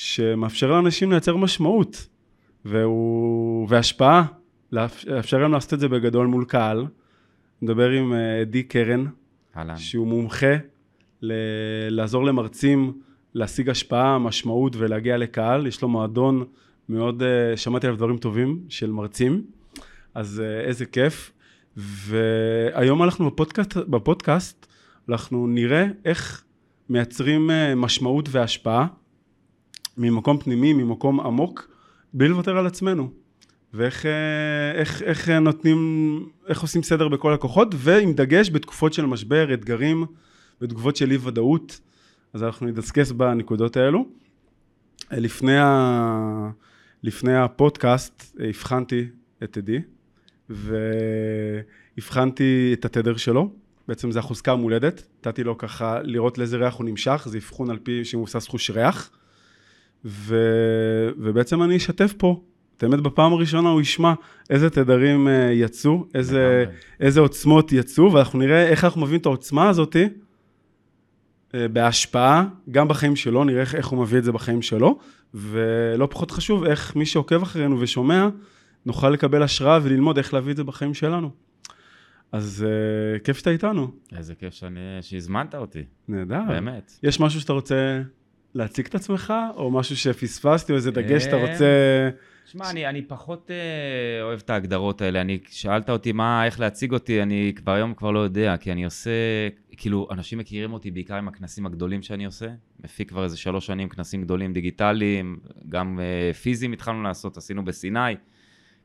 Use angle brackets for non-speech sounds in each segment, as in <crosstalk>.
שמאפשר לאנשים לייצר משמעות והוא... והשפעה, לאפשר להם לעשות את זה בגדול מול קהל. נדבר עם אה, עדי קרן, אהלן. שהוא מומחה ל... לעזור למרצים להשיג השפעה, משמעות ולהגיע לקהל. יש לו מועדון מאוד, אה, שמעתי עליו דברים טובים של מרצים, אז אה, איזה כיף. והיום אנחנו בפודקאסט, בפודקאסט אנחנו נראה איך מייצרים משמעות והשפעה ממקום פנימי, ממקום עמוק, בלי לוותר על עצמנו. ואיך איך, איך נותנים, איך עושים סדר בכל הכוחות, ועם דגש בתקופות של משבר, אתגרים, בתגובות של אי ודאות. אז אנחנו נדסקס בנקודות האלו. לפני, ה... לפני הפודקאסט הבחנתי את עדי, והבחנתי את התדר שלו. בעצם זה החוזקה המולדת, נתתי לו ככה לראות לאיזה ריח הוא נמשך, זה אבחון על פי שמבוסס חוש ריח. ו... ובעצם אני אשתף פה, באמת בפעם הראשונה הוא ישמע איזה תדרים אה, יצאו, איזה, איזה עוצמות יצאו, ואנחנו נראה איך אנחנו מביאים את העוצמה הזאתי אה, בהשפעה, גם בחיים שלו, נראה איך הוא מביא את זה בחיים שלו, ולא פחות חשוב, איך מי שעוקב אחרינו ושומע, נוכל לקבל השראה וללמוד איך להביא את זה בחיים שלנו. אז uh, כיף שאתה איתנו. איזה כיף שאני, שהזמנת אותי. נהדר. באמת. יש משהו שאתה רוצה להציג את עצמך, או משהו שפספסתי, או איזה דגש שאתה רוצה... שמע, אני, אני פחות uh, אוהב את ההגדרות האלה. אני, שאלת אותי מה, איך להציג אותי, אני כבר היום כבר לא יודע, כי אני עושה, כאילו, אנשים מכירים אותי בעיקר עם הכנסים הגדולים שאני עושה. מפיק כבר איזה שלוש שנים כנסים גדולים דיגיטליים, גם אה, פיזיים התחלנו לעשות, עשינו בסיני,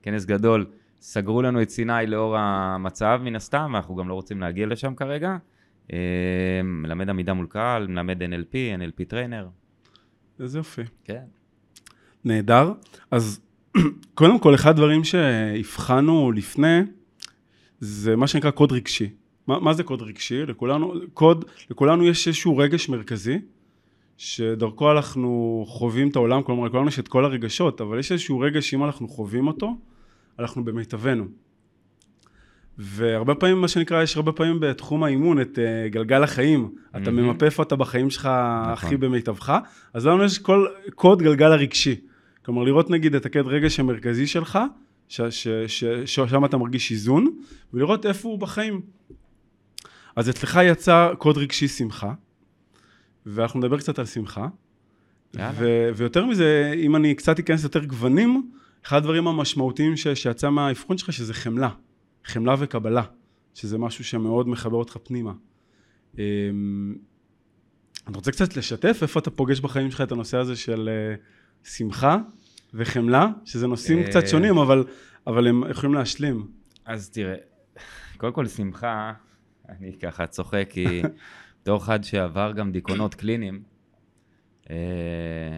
כנס גדול. סגרו לנו את סיני לאור המצב, מן הסתם, ואנחנו גם לא רוצים להגיע לשם כרגע. אה, מלמד עמידה מול קהל, מלמד NLP, NLP trainer. איזה יופי. כן. נהדר. אז <clears throat> קודם כל, אחד הדברים שהבחנו לפני, זה מה שנקרא קוד רגשי. מה, מה זה קוד רגשי? לכולנו, קוד, לכולנו יש איזשהו רגש מרכזי, שדרכו אנחנו חווים את העולם, כלומר לכולנו יש את כל הרגשות, אבל יש איזשהו רגש שאם אנחנו חווים אותו, אנחנו במיטבנו. והרבה פעמים, מה שנקרא, יש הרבה פעמים בתחום האימון את uh, גלגל החיים. Mm-hmm. אתה ממפה איפה אתה בחיים שלך נכון. הכי במיטבך. אז לנו יש כל קוד גלגל הרגשי. כלומר, לראות נגיד את הקד רגש המרכזי שלך, ששם אתה מרגיש איזון, ולראות איפה הוא בחיים. אז אצלך יצא קוד רגשי שמחה, ואנחנו נדבר קצת על שמחה. ו- ויותר מזה, אם אני קצת אכנס יותר גוונים, אחד הדברים המשמעותיים ש- שיצא מהאבחון שלך, שזה חמלה. חמלה וקבלה, שזה משהו שמאוד מחבר אותך פנימה. אמ, אני רוצה קצת לשתף איפה אתה פוגש בחיים שלך את הנושא הזה של אה, שמחה וחמלה, שזה נושאים קצת אה, שונים, אבל, אבל הם יכולים להשלים. אז תראה, קודם כל שמחה, אני ככה צוחק, כי <laughs> בתור אחד שעבר גם דיכאונות קליניים, אה,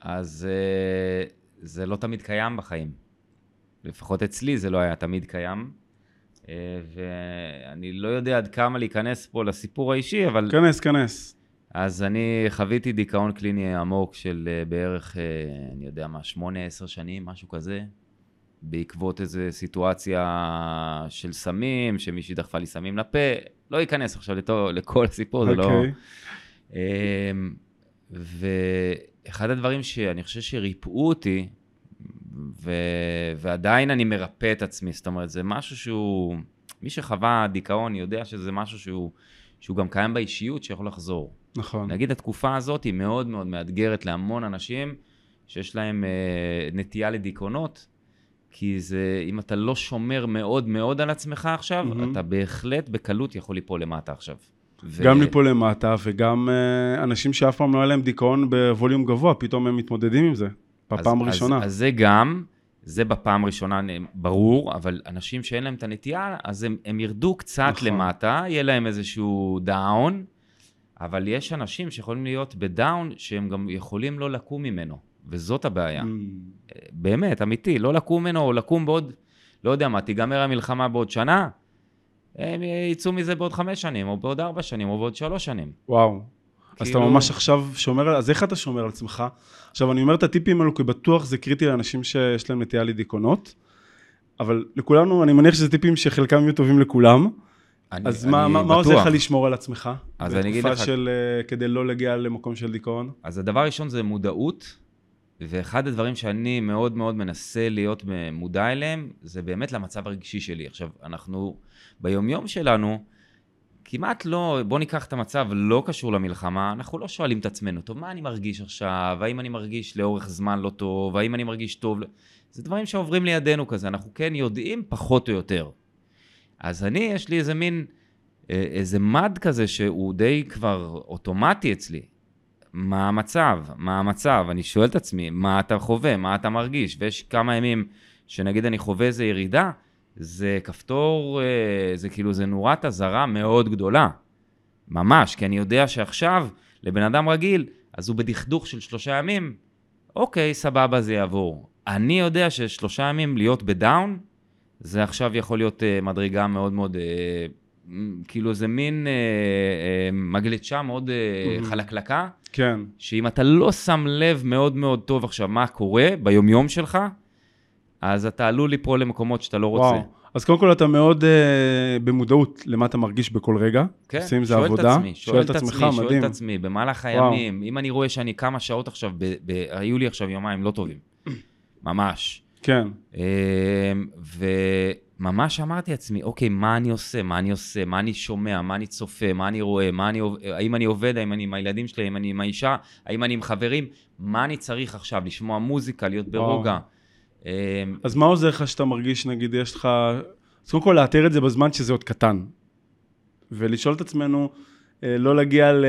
אז זה לא תמיד קיים בחיים. לפחות אצלי זה לא היה תמיד קיים. אה, ואני לא יודע עד כמה להיכנס פה לסיפור האישי, אבל... כנס, כנס. אז אני חוויתי דיכאון קליני עמוק של אה, בערך, אה, אני יודע מה, שמונה, עשר שנים, משהו כזה, בעקבות איזו סיטואציה של סמים, שמישהי דחפה לי סמים לפה, לא אכנס עכשיו לתו, לכל הסיפור, okay. זה לא... אוקיי. אמ, ואחד הדברים שאני חושב שריפאו אותי, ו... ועדיין אני מרפא את עצמי, זאת אומרת, זה משהו שהוא, מי שחווה דיכאון יודע שזה משהו שהוא, שהוא גם קיים באישיות שיכול לחזור. נכון. נגיד התקופה הזאת היא מאוד מאוד מאתגרת להמון אנשים שיש להם אה, נטייה לדיכאונות, כי זה, אם אתה לא שומר מאוד מאוד על עצמך עכשיו, mm-hmm. אתה בהחלט בקלות יכול ליפול למטה עכשיו. ו... גם ליפול למטה, וגם אה, אנשים שאף פעם לא היה להם דיכאון בווליום גבוה, פתאום הם מתמודדים עם זה. בפעם אז, הראשונה. אז, אז זה גם, זה בפעם הראשונה ברור, אבל אנשים שאין להם את הנטייה, אז הם, הם ירדו קצת נכון. למטה, יהיה להם איזשהו down, אבל יש אנשים שיכולים להיות ב down, שהם גם יכולים לא לקום ממנו. וזאת הבעיה. ממ. באמת, אמיתי, לא לקום ממנו, או לקום בעוד, לא יודע מה, תיגמר המלחמה בעוד שנה, הם יצאו מזה בעוד חמש שנים, או בעוד ארבע שנים, או בעוד שלוש שנים. וואו. אז אתה כאילו- ממש עכשיו שומר. אז איך אתה שומר על עצמך? עכשיו, אני אומר את הטיפים האלו, כי בטוח זה קריטי לאנשים שיש להם נטייה לדיכאונות, אבל לכולנו, אני מניח שזה טיפים שחלקם יהיו טובים לכולם. אני, אז מה, אני מה, מה עוזר בטוח. לך לשמור על עצמך? אז אני אגיד בתקופה לך- של... אה, כדי לא להגיע למקום של דיכאון? אז הדבר הראשון זה מודעות, ואחד הדברים שאני מאוד מאוד מנסה להיות מודע אליהם, זה באמת למצב הרגשי שלי. עכשיו, אנחנו ביומיום שלנו, כמעט לא, בוא ניקח את המצב לא קשור למלחמה, אנחנו לא שואלים את עצמנו, טוב, מה אני מרגיש עכשיו? האם אני מרגיש לאורך זמן לא טוב? האם אני מרגיש טוב? זה דברים שעוברים לידינו כזה, אנחנו כן יודעים פחות או יותר. אז אני, יש לי איזה מין, אה, איזה מד כזה שהוא די כבר אוטומטי אצלי. מה המצב? מה המצב? אני שואל את עצמי, מה אתה חווה? מה אתה מרגיש? ויש כמה ימים שנגיד אני חווה איזה ירידה, זה כפתור, אה, זה כאילו, זה נורת אזהרה מאוד גדולה. ממש, כי אני יודע שעכשיו, לבן אדם רגיל, אז הוא בדכדוך של שלושה ימים, אוקיי, סבבה, זה יעבור. אני יודע ששלושה ימים להיות בדאון, זה עכשיו יכול להיות אה, מדרגה מאוד מאוד, אה, כאילו זה מין מגלצ'ה מאוד. חלקלקה, כן. שאם אתה לא שם לב מאוד מאוד טוב עכשיו מה קורה ביומיום שלך, אז אתה עלול ליפול למקומות שאתה לא רוצה. וואו. אז קודם כל אתה מאוד uh, במודעות למה אתה מרגיש בכל רגע. כן, עושים עם זה שואל עבודה. את עצמי, שואל את עצמי, שואל מדהים. את עצמי, במהלך וואו. הימים, אם אני רואה שאני כמה שעות עכשיו, ב, ב, היו לי עכשיו יומיים לא טובים, <clears throat> ממש. כן. אמ, וממש אמרתי לעצמי, אוקיי, מה אני עושה, מה אני עושה, מה אני שומע, מה אני צופה, מה אני רואה, מה אני, עוב- האם אני עובד, האם אני עם הילדים שלי, האם אני עם האישה, האם אני עם חברים, מה אני צריך עכשיו, לשמוע מוזיקה, להיות ברוגע. אמ, אז מה עוזר לך שאתה מרגיש, נגיד, יש לך... אז קודם כל לאתר את זה בזמן שזה עוד קטן. ולשאול את עצמנו, אה, לא להגיע ל...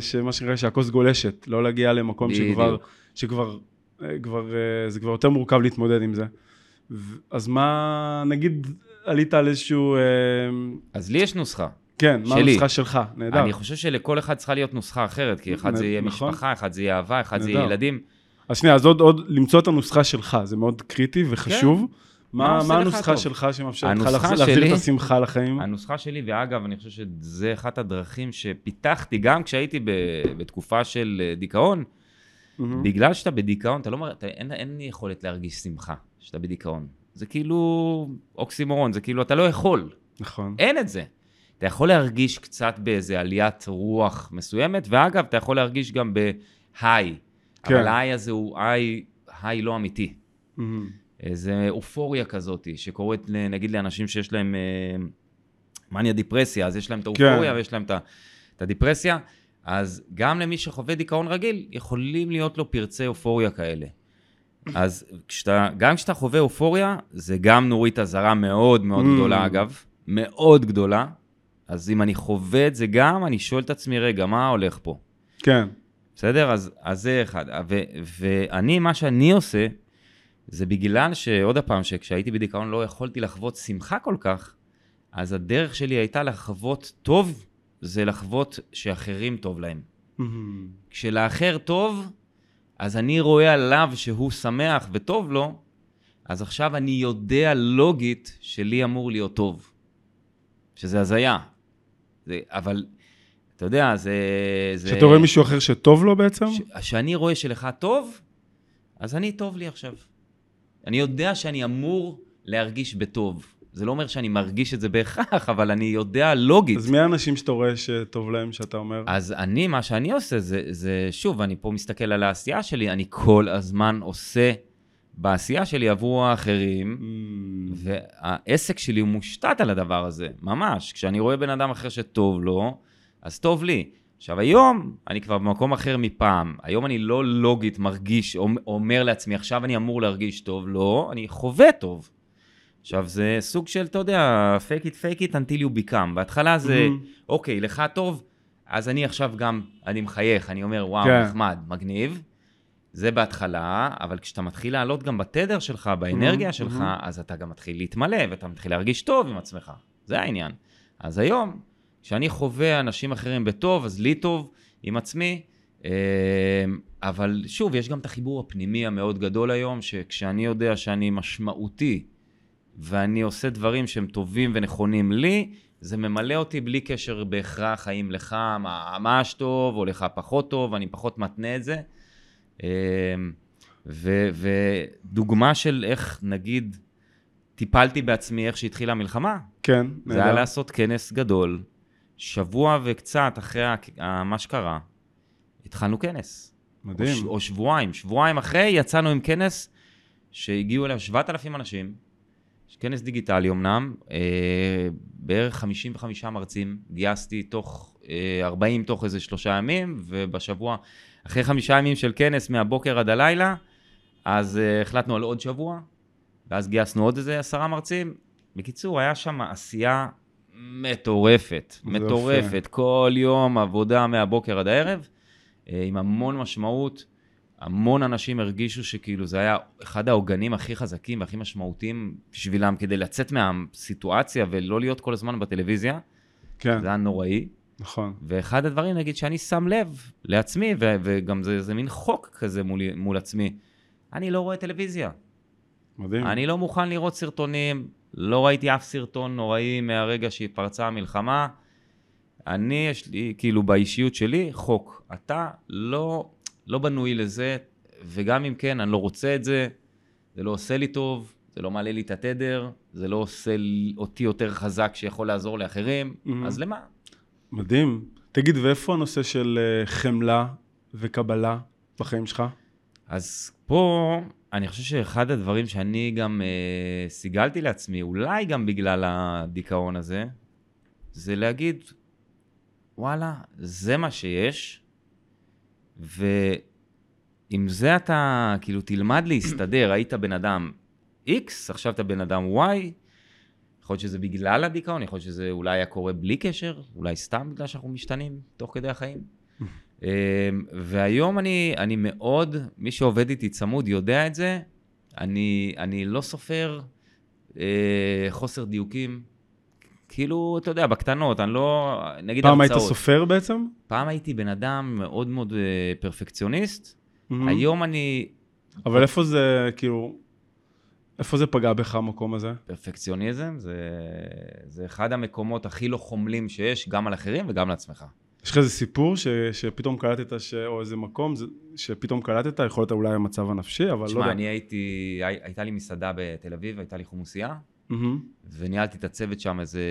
שמה שנקרא שהכוס גולשת, לא להגיע למקום בדיוק. שכבר, שכבר, אה, כבר, אה, זה כבר יותר מורכב להתמודד עם זה. אז מה, נגיד, עלית על איזשהו, אז לי יש נוסחה. כן, מה שלי. הנוסחה שלך? נהדר. אני חושב שלכל אחד צריכה להיות נוסחה אחרת, כי אחד נ- זה יהיה נכון. משפחה, אחד זה יהיה אהבה, אחד זה נהדר. יהיה ילדים. אז שנייה, אז עוד, עוד למצוא את הנוסחה שלך, זה מאוד קריטי וחשוב. מה מה, מה הנוסחה? שלך שמאפשרת לך להחזיר את השמחה לחיים? הנוסחה שלי, ואגב, אני חושב שזה אחת הדרכים שפיתחתי גם כשהייתי ב, בתקופה של אה, דיכאון. מהמם. בגלל שאתה בדיכאון, אתה לא מר... אתה, אין, אין יכולת להרגיש שמחה כשאתה בדיכאון. זה כאילו אוקסימורון, זה כאילו, אתה לא יכול. נכון. אין את זה. אתה יכול להרגיש קצת באיזה עליית רוח מסוימת, ואגב, אתה יכול להרגיש גם בהיי. כן. אבל ההיי הזה הוא היי, היי לא אמיתי. מהמם. איזה אופוריה כזאת, שקורית נגיד לאנשים שיש להם אה, מניה דיפרסיה, אז יש להם את האופוריה כן. ויש להם את את הדיפרסיה, אז גם למי שחווה דיכאון רגיל, יכולים להיות לו פרצי אופוריה כאלה. אז כשאתה, גם כשאתה חווה אופוריה, זה גם נורית אזהרה מאוד מאוד Mm. גדולה אגב, מאוד גדולה. אז אם אני חווה את זה גם, אני שואל את עצמי, רגע, מה הולך פה? כן. בסדר? אז, אז זה אחד. ו, ואני, מה שאני עושה, זה בגלל שעוד פעם, שכשהייתי בדיכאון לא יכולתי לחוות שמחה כל כך, אז הדרך שלי הייתה לחוות טוב, זה לחוות שאחרים טוב להם. מהמם. כשלאחר טוב, אז אני רואה עליו שהוא שמח וטוב לו, אז עכשיו אני יודע לוגית שלי אמור להיות טוב. שזה הזיה. זה, אבל, אתה יודע, זה... זה... כשאתה רואה מישהו אחר שטוב לו בעצם? כשאני רואה שלך טוב, אז אני טוב לי עכשיו. אני יודע שאני אמור להרגיש בטוב. זה לא אומר שאני מרגיש את זה בהכרח, אבל אני יודע לוגית. אז מי האנשים שאתה רואה שטוב להם, שאתה אומר? אז אני, מה שאני עושה זה, זה, שוב, אני פה מסתכל על העשייה שלי, אני כל הזמן עושה בעשייה שלי עבור האחרים, מהמם. והעסק שלי הוא מושתת על הדבר הזה, ממש. כשאני רואה בן אדם אחר שטוב לו, אז טוב לי. עכשיו, היום אני כבר במקום אחר מפעם. היום אני לא לוגית מרגיש, או- אומר לעצמי, עכשיו אני אמור להרגיש טוב. לא, אני חווה טוב. עכשיו, זה סוג של, אתה יודע, fake it, fake it until you become. בהתחלה זה, מהמם. אוקיי, לך טוב, אז אני עכשיו גם, אני מחייך, אני אומר, וואו, כן. נחמד, מגניב. זה בהתחלה, אבל כשאתה מתחיל לעלות גם בתדר שלך, באנרגיה מהמם, שלך, מהמם. אז אתה גם מתחיל להתמלא, ואתה מתחיל להרגיש טוב עם עצמך. זה העניין. אז היום, כשאני חווה אנשים אחרים בטוב, אז לי טוב עם עצמי, אה, אבל שוב, יש גם את החיבור הפנימי המאוד גדול היום, שכשאני יודע שאני משמעותי, ואני עושה דברים שהם טובים ונכונים לי, זה ממלא אותי בלי קשר בהכרח האם לך ממש טוב או לך פחות טוב, אני פחות מתנה את זה. אמ, ו, ודוגמה של איך, נגיד, טיפלתי בעצמי איך שהתחילה המלחמה. כן. זה היה לעשות כנס גדול. שבוע וקצת אחרי מה שקרה, התחלנו כנס. מדהים. או, או שבועיים. שבועיים אחרי יצאנו עם כנס שהגיעו אליו 7,000 אנשים. כנס דיגיטלי אמנם, אה, בערך 55 מרצים, גייסתי תוך אה, 40 תוך איזה שלושה ימים, ובשבוע, אחרי חמישה ימים של כנס מהבוקר עד הלילה, אז אה, החלטנו על עוד שבוע, ואז גייסנו עוד איזה עשרה מרצים. בקיצור, היה שם עשייה מטורפת, מטורפת, יפה. כל יום עבודה מהבוקר עד הערב, אה, עם המון משמעות. המון אנשים הרגישו שכאילו זה היה אחד העוגנים הכי חזקים והכי משמעותיים בשבילם כדי לצאת מהסיטואציה ולא להיות כל הזמן בטלוויזיה. כן. זה היה נוראי. נכון. ואחד הדברים, נגיד, שאני שם לב לעצמי, ו- וגם זה, זה מין חוק כזה מול, מול עצמי, אני לא רואה טלוויזיה. מדהים. אני לא מוכן לראות סרטונים, לא ראיתי אף סרטון נוראי מהרגע שפרצה המלחמה. אני, יש לי, כאילו, באישיות שלי, חוק. אתה לא לא בנוי לזה, וגם אם כן, אני לא רוצה את זה, זה לא עושה לי טוב, זה לא מעלה לי את התדר, זה לא עושה אותי יותר חזק שיכול לעזור לאחרים, mm-hmm. אז למה? מדהים. תגיד, ואיפה הנושא של אה, חמלה וקבלה בחיים שלך? אז פה, אני חושב שאחד הדברים שאני גם אה, סיגלתי לעצמי, אולי גם בגלל הדיכאון הזה, זה להגיד, וואלה, זה מה שיש, ועם זה אתה, כאילו, תלמד להסתדר, <clears throat> היית בן אדם X, עכשיו אתה בן אדם Y, יכול להיות שזה בגלל הדיכאון, יכול להיות שזה אולי היה קורה בלי קשר, אולי סתם בגלל שאנחנו משתנים תוך כדי החיים. <clears throat> אמ, והיום אני, אני מאוד, מי שעובד איתי צמוד יודע את זה, אני, אני לא סופר אה, חוסר דיוקים, כאילו, אתה יודע, בקטנות, אני לא... נגיד פעם הרצאות. היית סופר בעצם? פעם הייתי בן אדם מאוד מאוד אה, פרפקציוניסט. Mm-hmm. היום אני... אבל איפה זה, כאילו... איפה זה פגע בך, המקום הזה? פרפקציוניזם זה, זה אחד המקומות הכי לא חומלים שיש, גם על אחרים וגם לעצמך. יש לך איזה סיפור ש, שפתאום קלטת, ש, או איזה מקום שפתאום קלטת, יכול להיות אולי המצב הנפשי, אבל שמה, לא יודע. תשמע, אני הייתי, הי, הייתה לי מסעדה בתל אביב, הייתה לי חומוסייה, Mm-hmm. וניהלתי את הצוות שם איזה...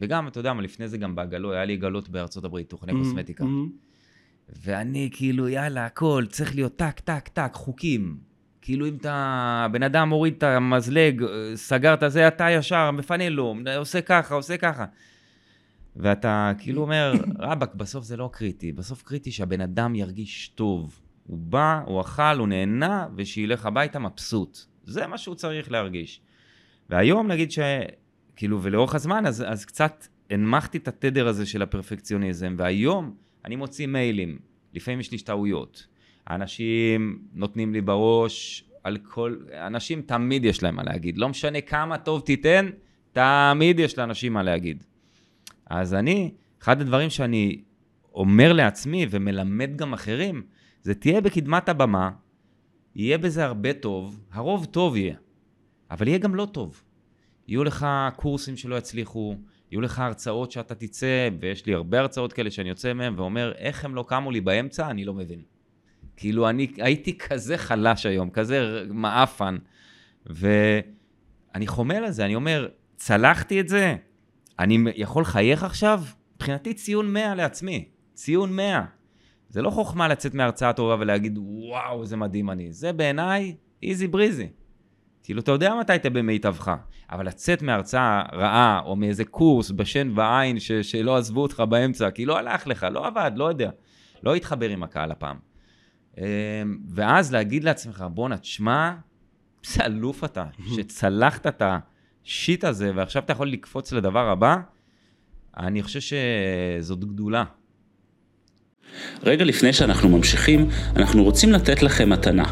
וגם, אתה יודע מה, לפני זה גם בעגלות, היה לי עגלות בארצות הברית, תוכני mm-hmm. קוסמטיקה. Mm-hmm. ואני כאילו, יאללה, הכל צריך להיות טק, טק, טק, חוקים. כאילו אם אתה, בן אדם מוריד את המזלג, סגר את זה, אתה ישר מפנה לו, עושה ככה, עושה ככה. ואתה כאילו אומר, רבאק, בסוף זה לא קריטי, בסוף קריטי שהבן אדם ירגיש טוב. הוא בא, הוא אכל, הוא נהנה, ושילך הביתה מבסוט. זה מה שהוא צריך להרגיש. והיום נגיד שכאילו ולאורך הזמן אז, אז קצת הנמכתי את התדר הזה של הפרפקציוניזם והיום אני מוציא מיילים, לפעמים יש לי טעויות. האנשים נותנים לי בראש על כל, אנשים תמיד יש להם מה להגיד, לא משנה כמה טוב תיתן, תמיד יש לאנשים מה להגיד. אז אני, אחד הדברים שאני אומר לעצמי ומלמד גם אחרים, זה תהיה בקדמת הבמה, יהיה בזה הרבה טוב, הרוב טוב יהיה. אבל יהיה גם לא טוב. יהיו לך קורסים שלא יצליחו, יהיו לך הרצאות שאתה תצא, ויש לי הרבה הרצאות כאלה שאני יוצא מהן ואומר, איך הם לא קמו לי באמצע, אני לא מבין. כאילו, אני הייתי כזה חלש היום, כזה מעפן, ואני חומל על זה, אני אומר, צלחתי את זה, אני יכול לחייך עכשיו? מבחינתי ציון 100 לעצמי, ציון 100. זה לא חוכמה לצאת מהרצאה טובה ולהגיד, וואו, איזה מדהים אני. זה בעיניי איזי בריזי. כאילו, אתה יודע מתי אתה במיטבך, אבל לצאת מהרצאה רעה, או מאיזה קורס בשן ועין ש- שלא עזבו אותך באמצע, כי לא הלך לך, לא עבד, לא יודע. לא התחבר עם הקהל הפעם. אמ, ואז להגיד לעצמך, בואנה, תשמע, איזה אלוף אתה, <laughs> שצלחת את השיט הזה, ועכשיו אתה יכול לקפוץ לדבר הבא, אני חושב שזאת גדולה. רגע לפני שאנחנו ממשיכים, אנחנו רוצים לתת לכם מתנה.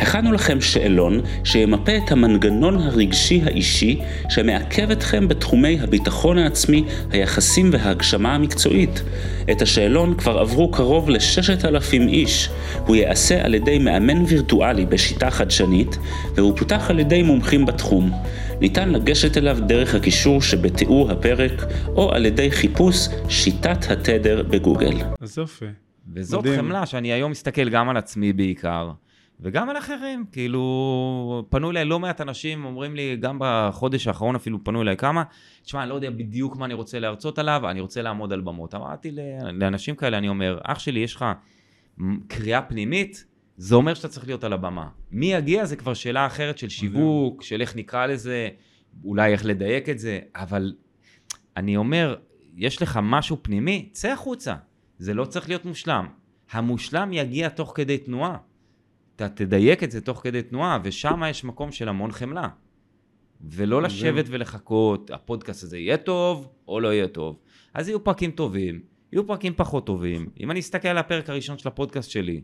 הכנו לכם שאלון שימפה את המנגנון הרגשי האישי שמעכב אתכם בתחומי הביטחון העצמי, היחסים וההגשמה המקצועית. את השאלון כבר עברו קרוב ל-6,000 איש. הוא ייעשה על ידי מאמן וירטואלי בשיטה חדשנית, והוא פותח על ידי מומחים בתחום. ניתן לגשת אליו דרך הקישור שבתיאור הפרק, או על ידי חיפוש שיטת התדר בגוגל. אז יופי. וזאת מדהים. חמלה שאני היום מסתכל גם על עצמי בעיקר, וגם על אחרים. כאילו, פנו אליי לא מעט אנשים, אומרים לי, גם בחודש האחרון אפילו פנו אליי כמה, תשמע, אני לא יודע בדיוק מה אני רוצה להרצות עליו, אני רוצה לעמוד על במות. אמרתי לאנשים כאלה, אני אומר, אח שלי, יש לך קריאה פנימית, זה אומר שאתה צריך להיות על הבמה. מי יגיע זה כבר שאלה אחרת של שיווק, של איך נקרא לזה, אולי איך לדייק את זה, אבל אני אומר, יש לך משהו פנימי, צא החוצה. זה לא צריך להיות מושלם. המושלם יגיע תוך כדי תנועה. אתה תדייק את זה תוך כדי תנועה, ושם יש מקום של המון חמלה. ולא לשבת ולחכות, הפודקאסט הזה יהיה טוב או לא יהיה טוב. אז יהיו פרקים טובים, יהיו פרקים פחות טובים. אם אני אסתכל על הפרק הראשון של הפודקאסט שלי,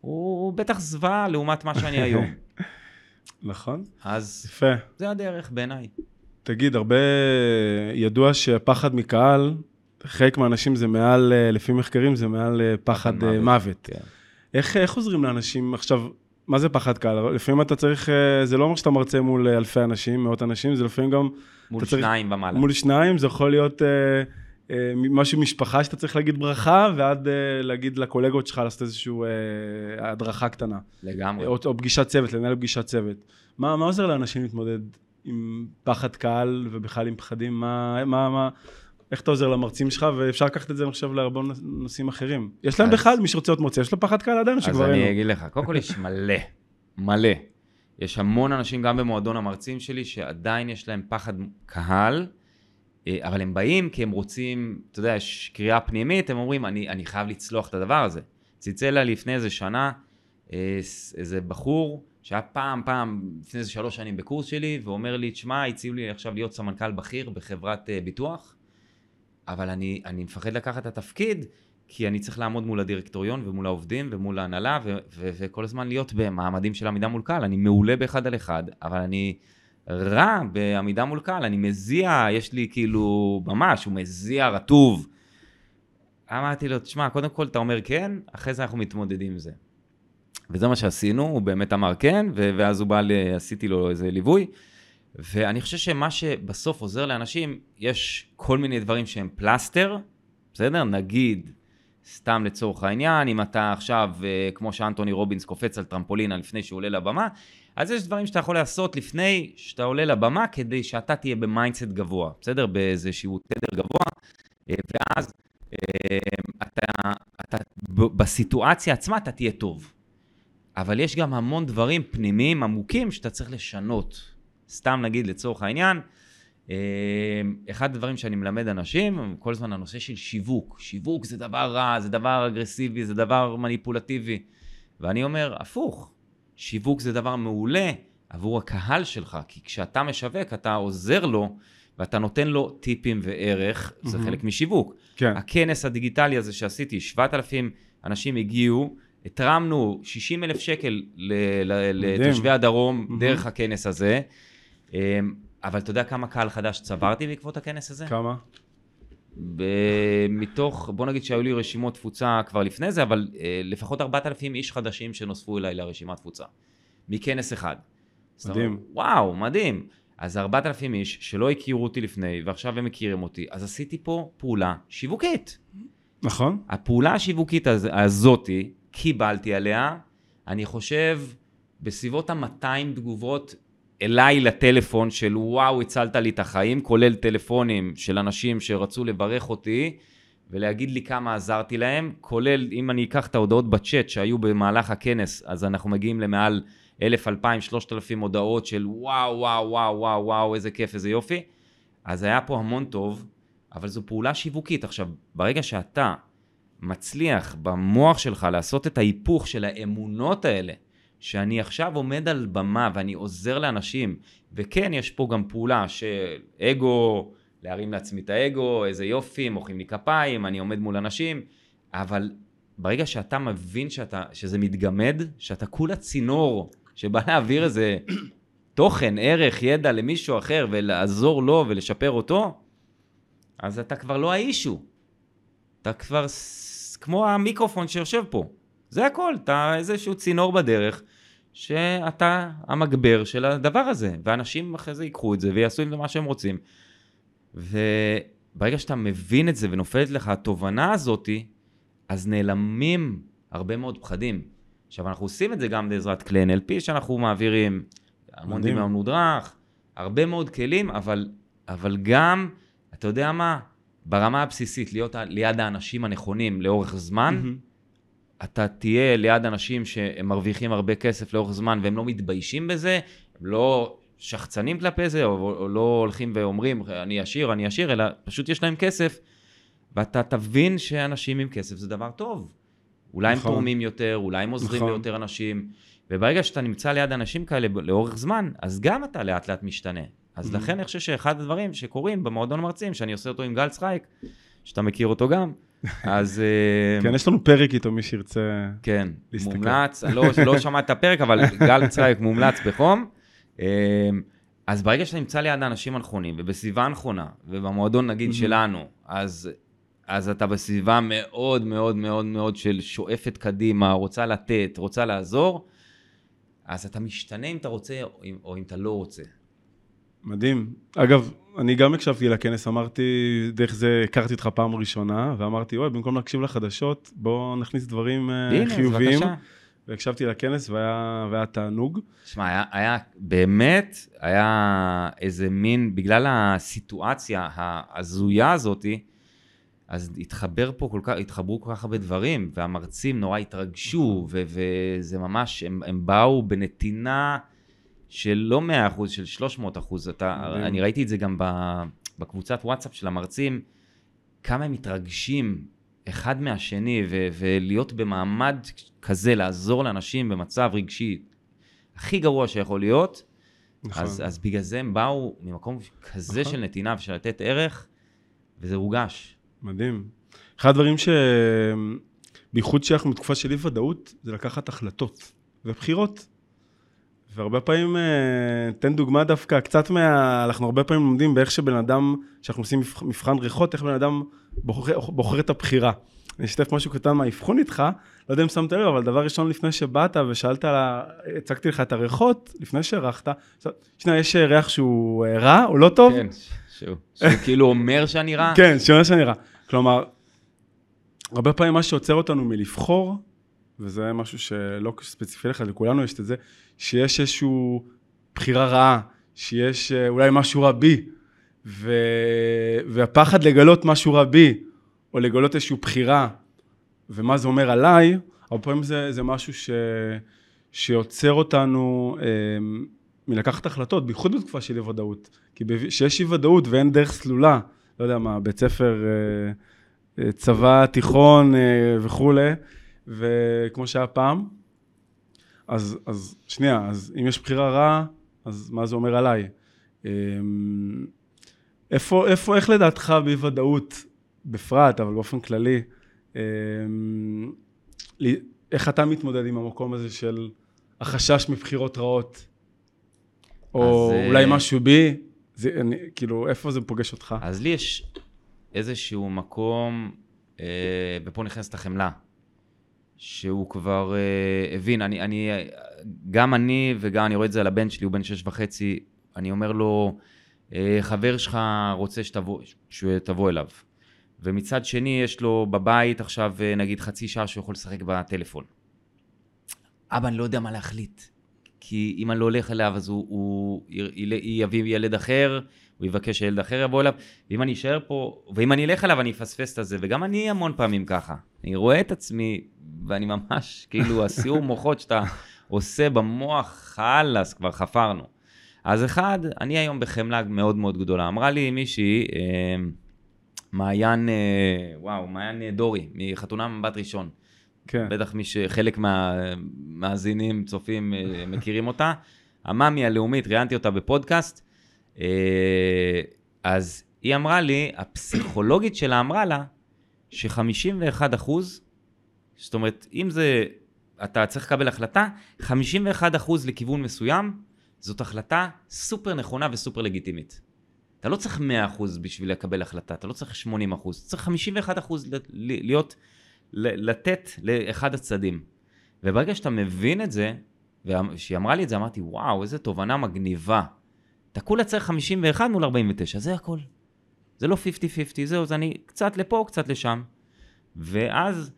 הוא בטח זוועה לעומת מה שאני היום. <laughs> נכון? אז יפה. זה הדרך בעיניי. תגיד, הרבה ידוע שפחד מקהל, חלק מהאנשים זה מעל, אה, לפי מחקרים, זה מעל אה, פחד אה, מוות. כן. איך, איך עוזרים לאנשים עכשיו, מה זה פחד קהל? לפעמים אתה צריך, זה לא אומר שאתה מרצה מול אלפי אנשים, מאות אנשים, זה לפעמים גם מול אתה צריך- שניים ומעלה. מול שניים, זה יכול להיות משהו משפחה שאתה צריך להגיד ברכה, ועד אה, להגיד לקולגות שלך לעשות איזושהי אה, הדרכה קטנה. לגמרי. או, או פגישת צוות, לנהל פגישת צוות. מה, מה עוזר לאנשים להתמודד עם פחד קהל ובכלל עם פחדים? מה, מה, מה, איך אתה עוזר למרצים שלך? ואפשר לקחת את זה, אני חושב, להרבה נושאים אחרים. יש להם אז- בכלל, מי שרוצה להיות מרצה, יש לו פחד קהל עדיין, אז שכבר אין אני לו. אגיד לך, קודם כל יש מלא, מלא. יש המון אנשים, גם במועדון המרצים שלי, שעדיין יש להם פחד קהל, אה, אבל הם באים כי הם רוצים, אתה יודע, יש קריאה פנימית, הם אומרים, אני, אני חייב לצלוח את הדבר הזה. צלצל לה לפני איזה שנה, אה, איזה בחור, שהיה פעם, פעם, לפני איזה שלוש שנים בקורס שלי, ואומר לי, תשמע, הציעו לי עכשיו להיות סמנכ"ל בכיר בחברת אה, ביטוח, אבל אני, אני מפחד לקחת את התפקיד, כי אני צריך לעמוד מול הדירקטוריון ומול העובדים ומול ההנהלה, וכל הזמן להיות במעמדים של עמידה מול קהל. אני מעולה באחד על אחד, אבל אני רע בעמידה מול קהל, אני מזיע, יש לי כאילו, ממש, הוא מזיע רטוב. אמרתי לו, תשמע, קודם כל אתה אומר כן, אחרי זה אנחנו מתמודדים עם זה. וזה מה שעשינו, הוא באמת אמר כן, ואז הוא בא, ל- עשיתי לו איזה ליווי. ואני חושב שמה שבסוף עוזר לאנשים, יש כל מיני דברים שהם פלסטר, בסדר? נגיד, סתם לצורך העניין, אם אתה עכשיו, אה, כמו שאנטוני רובינס קופץ על טרמפולינה לפני שהוא עולה לבמה, אז יש דברים שאתה יכול לעשות לפני שאתה עולה לבמה, כדי שאתה תהיה ב mindset גבוה, בסדר? באיזשהו תדר גבוה, אה, ואז אה, אתה, אתה, בסיטואציה עצמה אתה תהיה טוב. אבל יש גם המון דברים פנימיים עמוקים שאתה צריך לשנות. סתם נגיד לצורך העניין, אה, אחד הדברים שאני מלמד אנשים, כל הזמן הנושא של שיווק. שיווק זה דבר רע, זה דבר אגרסיבי, זה דבר מניפולטיבי. ואני אומר, הפוך, שיווק זה דבר מעולה עבור הקהל שלך, כי כשאתה משווק, אתה עוזר לו ואתה נותן לו טיפים וערך, זה מהמם. חלק משיווק. כן, הכנס הדיגיטלי הזה שעשיתי, 7,000 אנשים הגיעו, התרמנו 60 אלף שקל. לתושבי הדרום מהמם. דרך הכנס הזה. אמ, אבל אתה יודע כמה קהל חדש צברתי בעקבות הכנס הזה? כמה? מתוך, בוא נגיד שהיו לי רשימות תפוצה כבר לפני זה, אבל אה, לפחות 4,000 איש חדשים שנוספו אליי לרשימת תפוצה. מכנס אחד. מדהים. אומר, וואו, מדהים. אז 4,000 איש שלא הכירו אותי לפני, ועכשיו הם מכירים אותי, אז עשיתי פה פעולה שיווקית. נכון? הפעולה השיווקית הז- הזאתי, קיבלתי עליה, אני חושב, בסביבות ה-200 תגובות אליי לטלפון של וואו, הצלת לי את החיים, כולל טלפונים של אנשים שרצו לברך אותי ולהגיד לי כמה עזרתי להם, כולל אם אני אקח את ההודעות בצ'אט שהיו במהלך הכנס, אז אנחנו מגיעים למעל 1,000, 2,000, 3,000 הודעות של וואו, וואו, וואו, וואו, וואו, איזה כיף, איזה יופי. אז היה פה המון טוב, אבל זו פעולה שיווקית. עכשיו, ברגע שאתה מצליח במוח שלך לעשות את ההיפוך של האמונות האלה, שאני עכשיו עומד על במה ואני עוזר לאנשים, וכן, יש פה גם פעולה של אגו, להרים לעצמי את האגו, איזה יופי, מוחאים לי כפיים, אני עומד מול אנשים, אבל ברגע שאתה מבין שאתה, שזה מתגמד, שאתה כולה צינור שבא להעביר איזה תוכן, ערך, ידע למישהו אחר ולעזור לו ולשפר אותו, אז אתה כבר לא האישו. אתה כבר כמו המיקרופון שיושב פה. זה הכל, אתה איזשהו צינור בדרך, שאתה המגבר של הדבר הזה, ואנשים אחרי זה ייקחו את זה ויעשו עם זה מה שהם רוצים. וברגע שאתה מבין את זה ונופלת לך התובנה הזאתי, אז נעלמים הרבה מאוד פחדים. עכשיו, אנחנו עושים את זה גם בעזרת כלי NLP שאנחנו מעבירים, המון דמיון מודרך, הרבה מאוד כלים, אבל, אבל גם, אתה יודע מה, ברמה הבסיסית, להיות ליד האנשים הנכונים לאורך זמן, mm-hmm. אתה תהיה ליד אנשים שהם מרוויחים הרבה כסף לאורך זמן והם לא מתביישים בזה, הם לא שחצנים כלפי זה, או, או לא הולכים ואומרים, אני עשיר, אני עשיר, אלא פשוט יש להם כסף, ואתה תבין שאנשים עם כסף זה דבר טוב. אולי נכון. הם תורמים יותר, אולי הם עוזרים נכון. ליותר אנשים, וברגע שאתה נמצא ליד אנשים כאלה לאורך זמן, אז גם אתה לאט לאט משתנה. אז mm-hmm. לכן אני חושב שאחד הדברים שקורים במועדון מרצים, שאני עושה אותו עם גל צחייק, שאתה מכיר אותו גם, אז... אה, <laughs> כן, יש לנו פרק איתו, מי שירצה כן, להסתכל. מומלץ, לא, לא שמעת את הפרק, אבל גל צחייק מומלץ בחום. אה, אז ברגע שאתה נמצא ליד האנשים הנכונים, ובסביבה הנכונה, ובמועדון נגיד mm-hmm. שלנו, אז, אז אתה בסביבה מאוד מאוד מאוד מאוד של שואפת קדימה, רוצה לתת, רוצה לעזור, אז אתה משתנה אם אתה רוצה או אם, או אם אתה לא רוצה. מדהים. אגב, אני גם הקשבתי לכנס, אמרתי, דרך זה הכרתי אותך פעם ראשונה, ואמרתי, אוי, במקום להקשיב לחדשות, בוא נכניס דברים אה, הנה, חיוביים. הנה, והקשבתי לכנס והיה, והיה תענוג. שמע, היה, היה, באמת, היה איזה מין, בגלל הסיטואציה ההזויה הזאתי, אז התחבר פה כל כך, התחברו כל כך הרבה דברים, והמרצים נורא התרגשו, ו- וזה ממש, הם, הם באו בנתינה של לא 100%, של 300%. אתה, אני ראיתי את זה גם בקבוצת וואטסאפ של המרצים, כמה הם מתרגשים אחד מהשני, ו- ולהיות במעמד כזה, לעזור לאנשים במצב רגשי הכי גרוע שיכול להיות. נכון. אז, אז בגלל זה הם באו ממקום כזה נכון. של נתינה ושל לתת ערך, וזה הורגש. מדהים. אחד הדברים ש... בייחוד שאנחנו בתקופה של אי ודאות, זה לקחת החלטות ובחירות. והרבה פעמים, אה, תן דוגמה דווקא, קצת מה... אנחנו הרבה פעמים לומדים באיך שבן אדם, כשאנחנו עושים מבחן ריחות, איך בן אדם בוחר, בוחר את הבחירה. אני אשתף משהו קטן מהאבחון איתך, לא יודע אם שמת לב, אבל דבר ראשון לפני שבאת ושאלת, לה, הצגתי לך את הריחות, לפני שהרחת, שנייה, יש ריח שהוא אה, רע, הוא לא טוב? כן, שהוא, שהוא <laughs> כאילו אומר שאני רע? כן, שאומר שאני רע. כלומר, הרבה פעמים מה שעוצר אותנו מלבחור, וזה משהו שלא ספציפי לך, לכולנו יש את זה, שיש איזושהי בחירה רעה, שיש אה, אולי משהו רע בי, ו... והפחד לגלות משהו רע בי, או לגלות איזושהי בחירה, ומה זה אומר עליי, הרבה פעמים זה, זה משהו ש... שיוצר אותנו אה, מלקחת החלטות, בייחוד בתקופה של אי ודאות. כי כשיש אי ודאות ואין דרך סלולה, לא יודע מה, בית ספר, אה, אה, צבא, תיכון אה, וכולי, וכמו שהיה פעם, אז, אז שנייה, אז אם יש בחירה רעה, אז מה זה אומר עליי? אמ, איפה, איפה, איך לדעתך באי ודאות, בפרט, אבל באופן כללי, אמ, איך אתה מתמודד עם המקום הזה של החשש מבחירות רעות? או אז, אולי משהו בי, זה, אני, כאילו, איפה זה פוגש אותך? אז לי יש איזשהו מקום, אה, ופה נכנסת החמלה. שהוא כבר uh, הבין, אני, אני, גם אני וגם אני רואה את זה על הבן שלי, הוא בן שש וחצי, אני אומר לו, uh, חבר שלך רוצה שתבוא, שתבוא אליו. ומצד שני, יש לו בבית עכשיו uh, נגיד חצי שעה שהוא יכול לשחק בטלפון. אבא, אני לא יודע מה להחליט. כי אם אני לא הולך אליו, אז הוא, הוא יביא ילד אחר, הוא יבקש שילד אחר יבוא אליו, ואם אני אשאר פה, ואם אני אלך אליו, אני אפספס את זה, וגם אני המון פעמים ככה. אני רואה את עצמי ואני ממש, <laughs> כאילו, הסיור מוחות שאתה עושה במוח, חלאס, כבר חפרנו. אז אחד, אני היום בחמלה מאוד מאוד גדולה. אמרה לי מישהי, אה, מעיין, אה, וואו, מעיין דורי, מחתונה מבט ראשון. כן. בטח מי שחלק מהמאזינים, צופים, אה, מכירים אותה. המאמי הלאומית, ראיינתי אותה בפודקאסט. אה, אז היא אמרה לי, הפסיכולוגית שלה אמרה לה, ש-51 אחוז זאת אומרת, אם זה, אתה צריך לקבל החלטה, 51% לכיוון מסוים, זאת החלטה סופר נכונה וסופר לגיטימית. אתה לא צריך 100% בשביל לקבל החלטה, אתה לא צריך 80%, אתה צריך 51% להיות, לתת לאחד הצדדים. וברגע שאתה מבין את זה, וכשהיא אמרה לי את זה, אמרתי, וואו, איזה תובנה מגניבה. אתה כולה צריך 51 מול 49, זה הכל. זה לא 50-50, זהו, זה אני קצת לפה, קצת לשם. ואז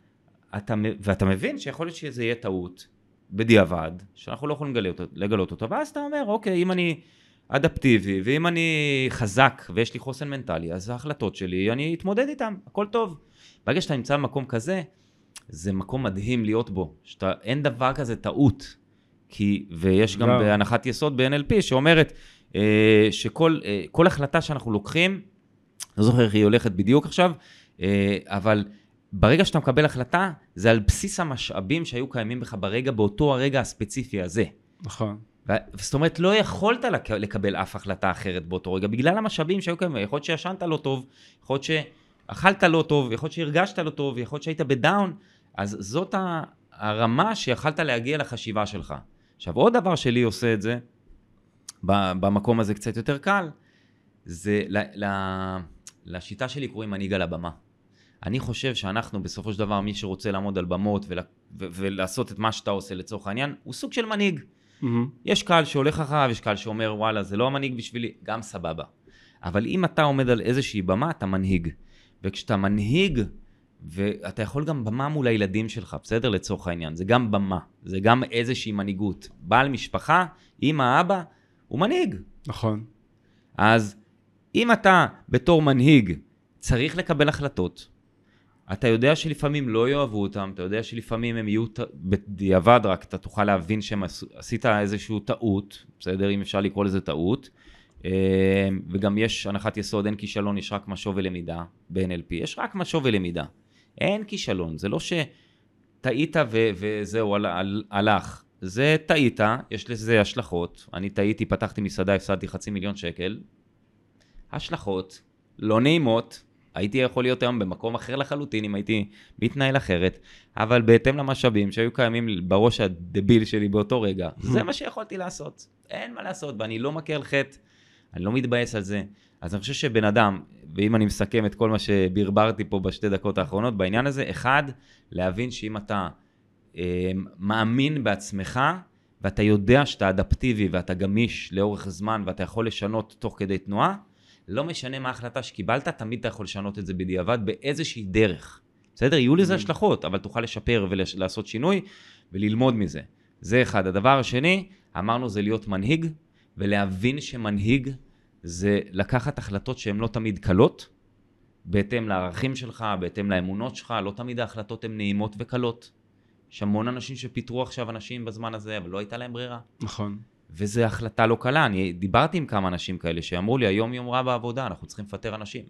אתה, ואתה מבין שיכול להיות שזה יהיה טעות, בדיעבד, שאנחנו לא יכולים לגלות, לגלות אותו, ואז אתה אומר, אוקיי, אם אני אדפטיבי, ואם אני חזק ויש לי חוסן מנטלי, אז ההחלטות שלי, אני אתמודד איתן, הכל טוב. ברגע שאתה נמצא במקום כזה, זה מקום מדהים להיות בו, שאתה, אין דבר כזה טעות. כי, ויש גם לא. בהנחת יסוד ב-NLP שאומרת שכל אה, החלטה שאנחנו לוקחים, לא זוכר איך היא הולכת בדיוק עכשיו, אה, אבל ברגע שאתה מקבל החלטה, זה על בסיס המשאבים שהיו קיימים בך ברגע, באותו הרגע הספציפי הזה. נכון. זאת אומרת, לא יכולת לקבל אף החלטה אחרת באותו רגע, בגלל המשאבים שהיו קיימים. יכול להיות שישנת לא טוב, יכול להיות שאכלת לא טוב, יכול להיות שהרגשת לא טוב, יכול להיות שהיית בדאון, אז זאת הרמה שיכלת להגיע לחשיבה שלך. עכשיו, עוד דבר שלי עושה את זה, במקום הזה קצת יותר קל, זה לשיטה שלי קוראים מנהיג על הבמה. אני חושב שאנחנו בסופו של דבר, מי שרוצה לעמוד על במות ול, ו, ולעשות את מה שאתה עושה לצורך העניין, הוא סוג של מנהיג. Mm-hmm. יש קהל שהולך אחריו, יש קהל שאומר, וואלה, זה לא המנהיג בשבילי, גם סבבה. אבל אם אתה עומד על איזושהי במה, אתה מנהיג. וכשאתה מנהיג, ואתה יכול גם במה מול הילדים שלך, בסדר? לצורך העניין. זה גם במה, זה גם איזושהי מנהיגות. בעל משפחה, אמא, אבא, הוא מנהיג. נכון. אז אם אתה בתור מנהיג צריך לקבל החלטות, אתה יודע שלפעמים לא יאהבו אותם, אתה יודע שלפעמים הם יהיו בדיעבד רק, אתה תוכל להבין שעשית איזושהי טעות, בסדר? אם אפשר לקרוא לזה טעות. אה, וגם יש הנחת יסוד, אין כישלון, יש רק משוב ולמידה ב-NLP. יש רק משוב ולמידה. אין כישלון, זה לא שטעית ו- וזהו, הלך. זה טעית, יש לזה השלכות. אני טעיתי, פתחתי מסעדה, הפסדתי חצי מיליון שקל. השלכות לא נעימות, הייתי יכול להיות היום במקום אחר לחלוטין אם הייתי מתנהל אחרת, אבל בהתאם למשאבים שהיו קיימים בראש הדביל שלי באותו רגע, זה מה שיכולתי לעשות. אין מה לעשות, ואני לא מכה על חטא, אני לא מתבאס על זה. אז אני חושב שבן אדם, ואם אני מסכם את כל מה שברברתי פה בשתי דקות האחרונות בעניין הזה, אחד, להבין שאם אתה מאמין בעצמך, ואתה יודע שאתה אדפטיבי ואתה גמיש לאורך זמן ואתה יכול לשנות תוך כדי תנועה, לא משנה מה ההחלטה שקיבלת, תמיד אתה יכול לשנות את זה בדיעבד באיזושהי דרך. בסדר? יהיו לזה mm-hmm. השלכות, אבל תוכל לשפר ולעשות שינוי וללמוד מזה. זה אחד. הדבר השני, אמרנו זה להיות מנהיג, ולהבין שמנהיג זה לקחת החלטות שהן לא תמיד קלות, בהתאם לערכים שלך, בהתאם לאמונות שלך, לא תמיד ההחלטות הן נעימות וקלות. יש המון אנשים שפיטרו עכשיו אנשים בזמן הזה, אבל לא הייתה להם ברירה. נכון. וזו החלטה לא קלה. אני דיברתי עם כמה אנשים כאלה שאמרו לי, היום יום רע בעבודה, אנחנו צריכים לפטר אנשים.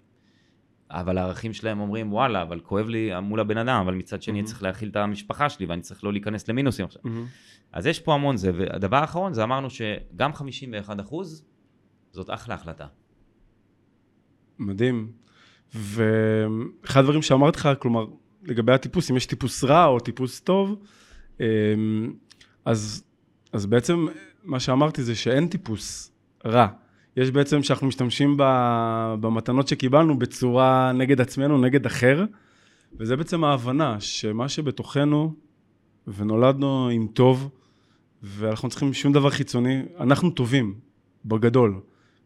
אבל הערכים שלהם אומרים, וואלה, אבל כואב לי מול הבן אדם, אבל מצד שני mm-hmm. צריך להכיל את המשפחה שלי ואני צריך לא להיכנס למינוסים עכשיו. Mm-hmm. אז יש פה המון זה, והדבר האחרון זה אמרנו שגם 51 אחוז, זאת אחלה החלטה. מדהים. ואחד הדברים שאמרתי לך, כלומר, לגבי הטיפוס, אם יש טיפוס רע או טיפוס טוב, אמ, אז, אז בעצם מה שאמרתי זה שאין טיפוס רע. יש בעצם שאנחנו משתמשים במתנות שקיבלנו בצורה נגד עצמנו, נגד אחר, וזה בעצם ההבנה שמה שבתוכנו, ונולדנו עם טוב, ואנחנו צריכים שום דבר חיצוני, אנחנו טובים, בגדול.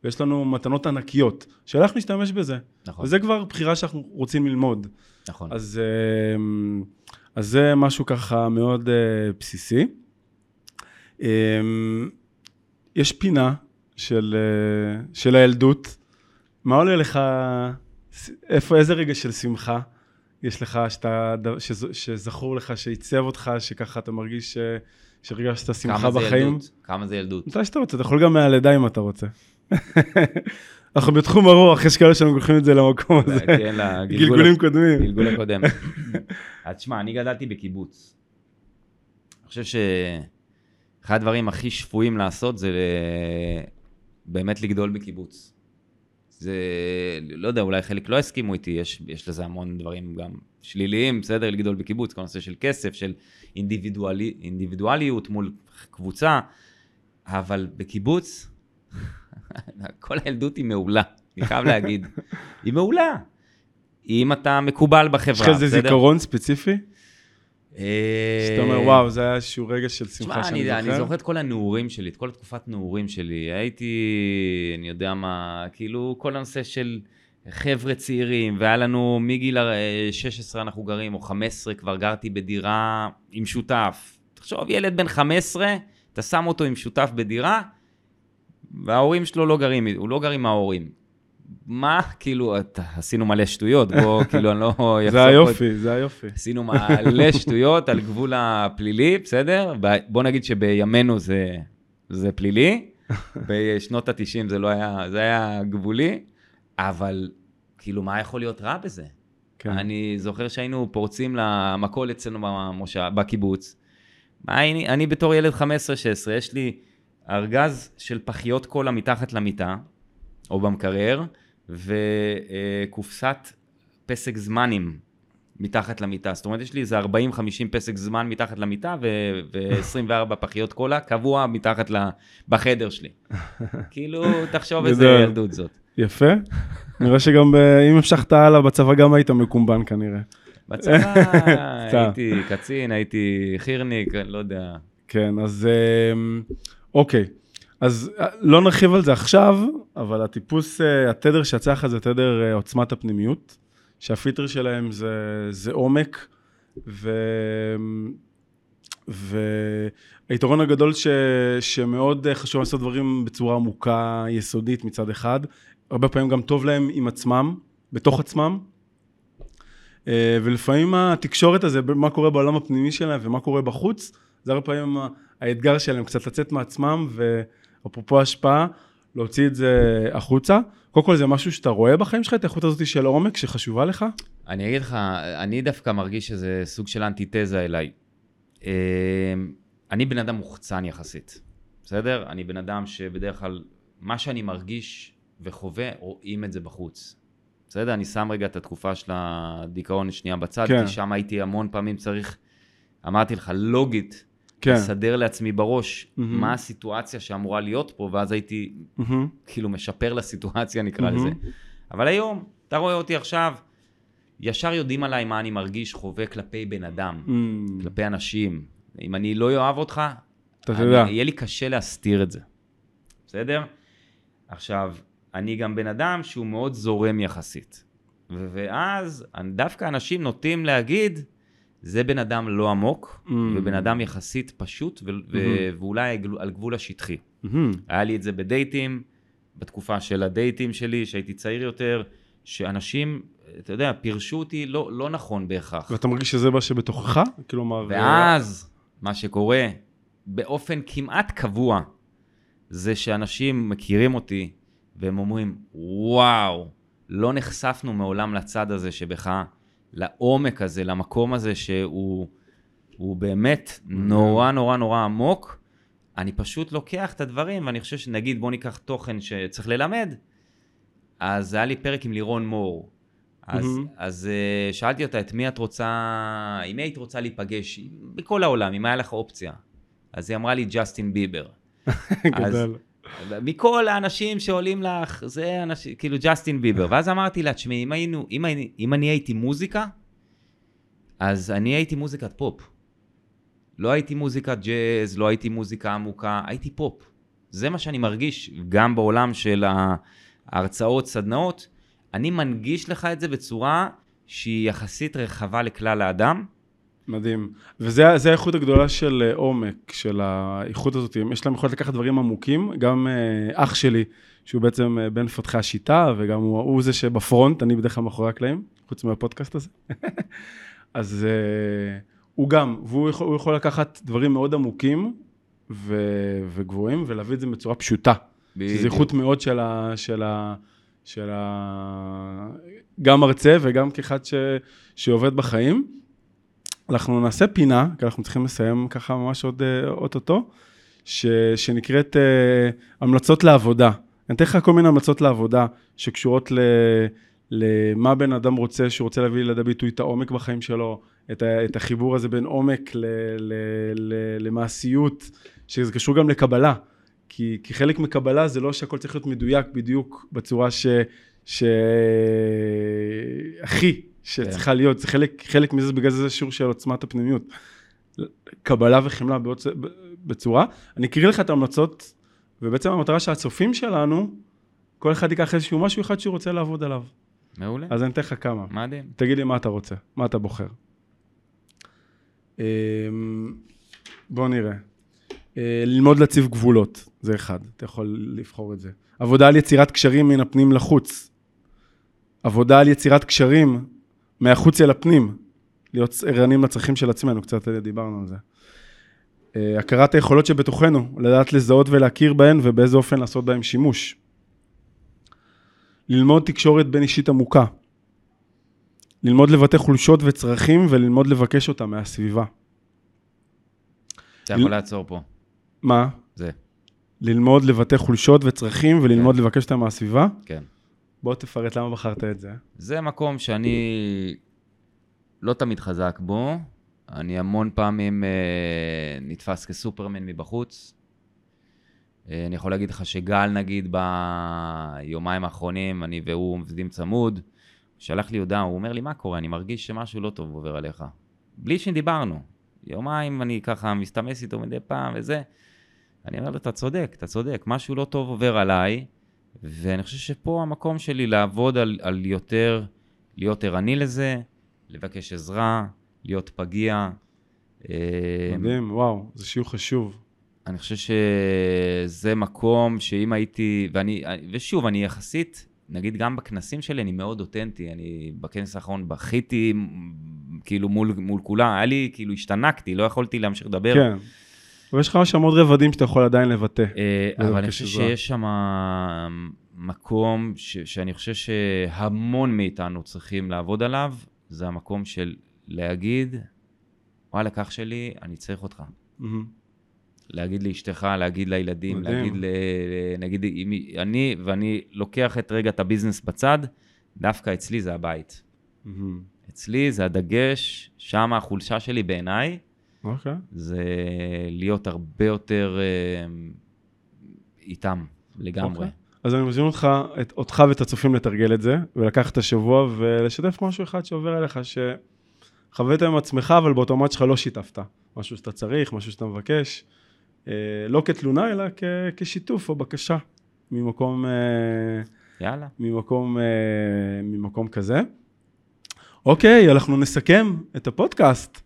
ויש לנו מתנות ענקיות, שאלה איך נשתמש בזה. נכון. וזה כבר בחירה שאנחנו רוצים ללמוד. נכון. אז, אמ, אז זה משהו ככה מאוד אה, בסיסי. אמ, יש פינה של, אה, של הילדות. מה עולה לך, איפה, איזה רגע של שמחה יש לך, שאתה, שז, שזכור לך, שעיצב אותך, שככה אתה מרגיש ש, שהרגשת שמחה בחיים? כמה זה ילדות? כמה זה ילדות? מתי שאתה רוצה, אתה יכול גם מהלידה אם אתה רוצה. אנחנו בתחום הרוח, יש כאלה שאנחנו לוקחים את זה למקום הזה. כן, גלגולים קודמים. גלגול קודם. <laughs> אז תשמע, אני גדלתי בקיבוץ. אני חושב שאחד הדברים הכי שפויים לעשות זה באמת לגדול בקיבוץ. זה, לא יודע, אולי חלק לא הסכימו איתי, יש, יש לזה המון דברים גם שליליים, בסדר, לגדול בקיבוץ, כל הנושא של כסף, של אינדיבידואלי, אינדיבידואליות מול קבוצה, אבל בקיבוץ, <laughs> כל הילדות היא מעולה, אני חייב להגיד. היא מעולה. אם אתה מקובל בחברה, יש לך איזה בסדר? זיכרון ספציפי? אה, שאתה אומר, וואו, זה היה איזשהו רגע של שמחה שאני אני, זוכר. אני זוכר את כל הנעורים שלי, את כל תקופת נעורים שלי. הייתי, אני יודע מה, כאילו, כל הנושא של חבר'ה צעירים, והיה לנו מגיל אה, 16 אנחנו גרים, או 15 כבר גרתי בדירה עם שותף. תחשוב, ילד בן 15, אתה שם אותו עם שותף בדירה, וההורים שלו לא גרים, הוא לא גר עם ההורים. מה, כאילו, אתה, עשינו מלא שטויות, בוא, <laughs> כאילו, אני לא זה היופי, זה היופי. עשינו מלא <laughs> שטויות על גבול הפלילי, בסדר? בוא נגיד שבימינו זה, זה פלילי, <laughs> בשנות ה-90 זה לא היה, זה היה גבולי, אבל כאילו, מה יכול להיות רע בזה? כן. אני זוכר שהיינו פורצים למכולת אצלנו במושב, בקיבוץ. אני, אני בתור ילד 15-16, יש לי ארגז של פחיות קולה מתחת למיטה, או במקרר, וקופסת פסק זמנים מתחת למיטה. זאת אומרת, יש לי איזה 40-50 פסק זמן מתחת למיטה, ו-24 <laughs> פחיות קולה קבוע מתחת ל... בחדר שלי. <laughs> כאילו, תחשוב איזה. ילדות זאת. יפה. נראה שגם ב- אם המשכת הלאה בצבא גם היית מקומבן כנראה. בצבא. <laughs> הייתי קצין, הייתי חירניק, לא יודע. כן, אז אמ, אוקיי. אז אה, לא נרחיב על זה עכשיו, אבל הטיפוס, אה, התדר שיצא לך זה תדר אה, עוצמת הפנימיות, שהפיטר שלהם זה, זה עומק, ו... והיתרון הגדול ש... שמאוד חשוב לעשות דברים בצורה עמוקה, יסודית מצד אחד, הרבה פעמים גם טוב להם עם עצמם, בתוך עצמם, ולפעמים התקשורת הזה, מה קורה בעולם הפנימי שלהם ומה קורה בחוץ, זה הרבה פעמים האתגר שלהם קצת לצאת מעצמם, ואפרופו השפעה, להוציא את זה החוצה. קודם כל זה משהו שאתה רואה בחיים שלך, את האיכות הזאת של עומק שחשובה לך? אני אגיד לך, אני דווקא מרגיש שזה סוג של אנטיתזה אליי. אה, אני בן אדם מוחצן יחסית, בסדר? אני בן אדם שבדרך כלל, מה שאני מרגיש וחווה, רואים את זה בחוץ. בסדר? אני שם רגע את התקופה של הדיכאון שנייה בצד, כן. כי שם הייתי המון פעמים צריך, אמרתי לך, לוגית, כן. לסדר לעצמי בראש מהמם. מה הסיטואציה שאמורה להיות פה, ואז הייתי מהמם. כאילו משפר לסיטואציה נקרא מהמם. לזה. אבל היום, אתה רואה אותי עכשיו, ישר יודעים עליי מה אני מרגיש, חווה כלפי בן אדם, Mm, כלפי אנשים. אם אני לא אוהב אותך, אני-. יהיה לי קשה להסתיר את זה. בסדר? עכשיו, אני גם בן אדם שהוא מאוד זורם יחסית. ואז דווקא אנשים נוטים להגיד, זה בן אדם לא עמוק, Mm. ובן אדם יחסית פשוט, ו- ו- ואולי על גבול השטחי. מהמם. היה לי את זה בדייטים, בתקופה של הדייטים שלי, שהייתי צעיר יותר, שאנשים, אתה יודע, פירשו אותי לא, לא נכון בהכרח. ואתה מרגיש שזה מה שבתוכך? כלומר... ואז, מה שקורה, באופן כמעט קבוע, זה שאנשים מכירים אותי, והם אומרים, וואו, לא נחשפנו מעולם לצד הזה שבך, לעומק הזה, למקום הזה שהוא הוא באמת נורא נורא נורא עמוק. אני פשוט לוקח את הדברים, ואני חושב שנגיד, בוא ניקח תוכן שצריך ללמד, אז היה לי פרק עם לירון מור. אז, מהמם. אז אה, שאלתי אותה, את מי את רוצה, עם מי היית רוצה להיפגש? בכל העולם, אם היה לך אופציה. אז היא אמרה לי, ג'סטין ביבר. <laughs> אז- גדול. מכל האנשים שעולים לך, זה אנשים, כאילו ג'סטין ביבר. ואז אמרתי לה, תשמעי, אם, היינו, אם, אם אני הייתי מוזיקה, אז אני הייתי מוזיקת פופ. לא הייתי מוזיקת ג'אז, לא הייתי מוזיקה עמוקה, הייתי פופ. זה מה שאני מרגיש, גם בעולם של ההרצאות, סדנאות. אני מנגיש לך את זה בצורה שהיא יחסית רחבה לכלל האדם. מדהים. וזה זה האיכות הגדולה של אה, עומק, של האיכות הזאת. יש להם יכולת לקחת דברים עמוקים. גם אה, אח שלי, שהוא בעצם אה, בין מפתחי השיטה, וגם הוא, הוא זה שבפרונט, אני בדרך כלל מאחורי הקלעים, חוץ מהפודקאסט הזה. <laughs> אז הוא גם, והוא יכול, הוא יכול לקחת דברים מאוד עמוקים ו, וגבוהים, ולהביא את זה בצורה פשוטה. שזו איכות מאוד של ה... של ה... של ה... גם מרצה וגם כאחד ש... שעובד בחיים. אנחנו נעשה פינה, כי אנחנו צריכים לסיים ככה ממש עוד אה, אוטוטו, ש... שנקראת uh, המלצות לעבודה. אני אתן לך כל מיני המלצות לעבודה שקשורות ל... למה בן אדם רוצה, שהוא רוצה להביא לידי ביטוי את העומק בחיים שלו, את, ה, את החיבור הזה בין עומק ל, ל, ל, למעשיות, שזה קשור גם לקבלה. כי, כי חלק מקבלה זה לא שהכל צריך להיות מדויק בדיוק בצורה ש... ש... שצריכה כן. להיות, זה חלק, חלק מזה, בגלל זה זה שיעור של עוצמת הפנימיות. קבלה וחמלה בעוצ... בצורה. אני אקריא לך את ההמלצות, ובעצם המטרה של הצופים שלנו, כל אחד ייקח איזשהו משהו אחד שהוא רוצה לעבוד עליו. מעולה. אז אני אתן לך כמה. מדהים. תגיד לי מה אתה רוצה, מה אתה בוחר. אמ, בוא נראה. אה, ללמוד להציב גבולות, זה אחד, אתה יכול לבחור את זה. עבודה על יצירת קשרים מן הפנים לחוץ. עבודה על יצירת קשרים מהחוץ אל הפנים. להיות ערניים לצרכים של עצמנו, קצת דיברנו על זה. אה, הכרת היכולות שבתוכנו, לדעת לזהות ולהכיר בהן ובאיזה אופן לעשות בהן שימוש. ללמוד תקשורת בין אישית עמוקה. ללמוד לבטא חולשות וצרכים וללמוד לבקש אותם מהסביבה. אתה יכול לעצור פה. מה? זה. ללמוד לבטא חולשות וצרכים וללמוד כן. לבקש אותם מהסביבה? כן. בוא תפרט למה בחרת את זה. זה מקום שאני לא תמיד חזק בו. אני המון פעמים אה, נתפס כסופרמן מבחוץ. אה, אני יכול להגיד לך שגל, נגיד, ביומיים האחרונים, אני והוא עובדים צמוד, שלח לי הודעה, הוא אומר לי, מה קורה? אני מרגיש שמשהו לא טוב עובר עליך. בלי שדיברנו. יומיים אני ככה מסתמס איתו מדי פעם וזה. אני אומר לו, אתה צודק, אתה צודק, משהו לא טוב עובר עליי, ואני חושב שפה המקום שלי לעבוד על, על יותר, להיות ערני לזה, לבקש עזרה, להיות פגיע. אה, מדהים, וואו, זה שיעור חשוב. אני חושב שזה מקום שאם הייתי, ואני, ושוב, אני יחסית, נגיד גם בכנסים שלי, אני מאוד אותנטי. אני בכנס האחרון בכיתי, כאילו מול, מול כולם, היה לי, כאילו השתנקתי, לא יכולתי להמשיך לדבר. כן. ויש לך שם עוד רבדים שאתה יכול עדיין לבטא. אה, אבל אני חושב שיש שם מקום ש, שאני חושב שהמון מאיתנו צריכים לעבוד עליו, זה המקום של להגיד, וואלה, קח שלי, אני צריך אותך. Mm-hmm. להגיד לאשתך, להגיד לילדים, מדהים. להגיד, ל... נגיד, אם אני, ואני לוקח את רגע את הביזנס בצד, דווקא אצלי זה הבית. Mm-hmm. אצלי זה הדגש, שם החולשה שלי בעיניי, okay. אוקיי. זה להיות הרבה יותר uh, איתם לגמרי. Okay. אוקיי. אז אני מזמין אותך, את, אותך ואת הצופים לתרגל את זה, ולקחת את השבוע ולשתף משהו אחד שעובר אליך, שחווית עם עצמך, אבל באוטומט שלך לא שיתפת. משהו שאתה צריך, משהו שאתה מבקש. אה, לא כתלונה, אלא כ, כשיתוף או בקשה ממקום... אה, יאללה. ממקום, אה, ממקום כזה. אוקיי, אנחנו נסכם את הפודקאסט.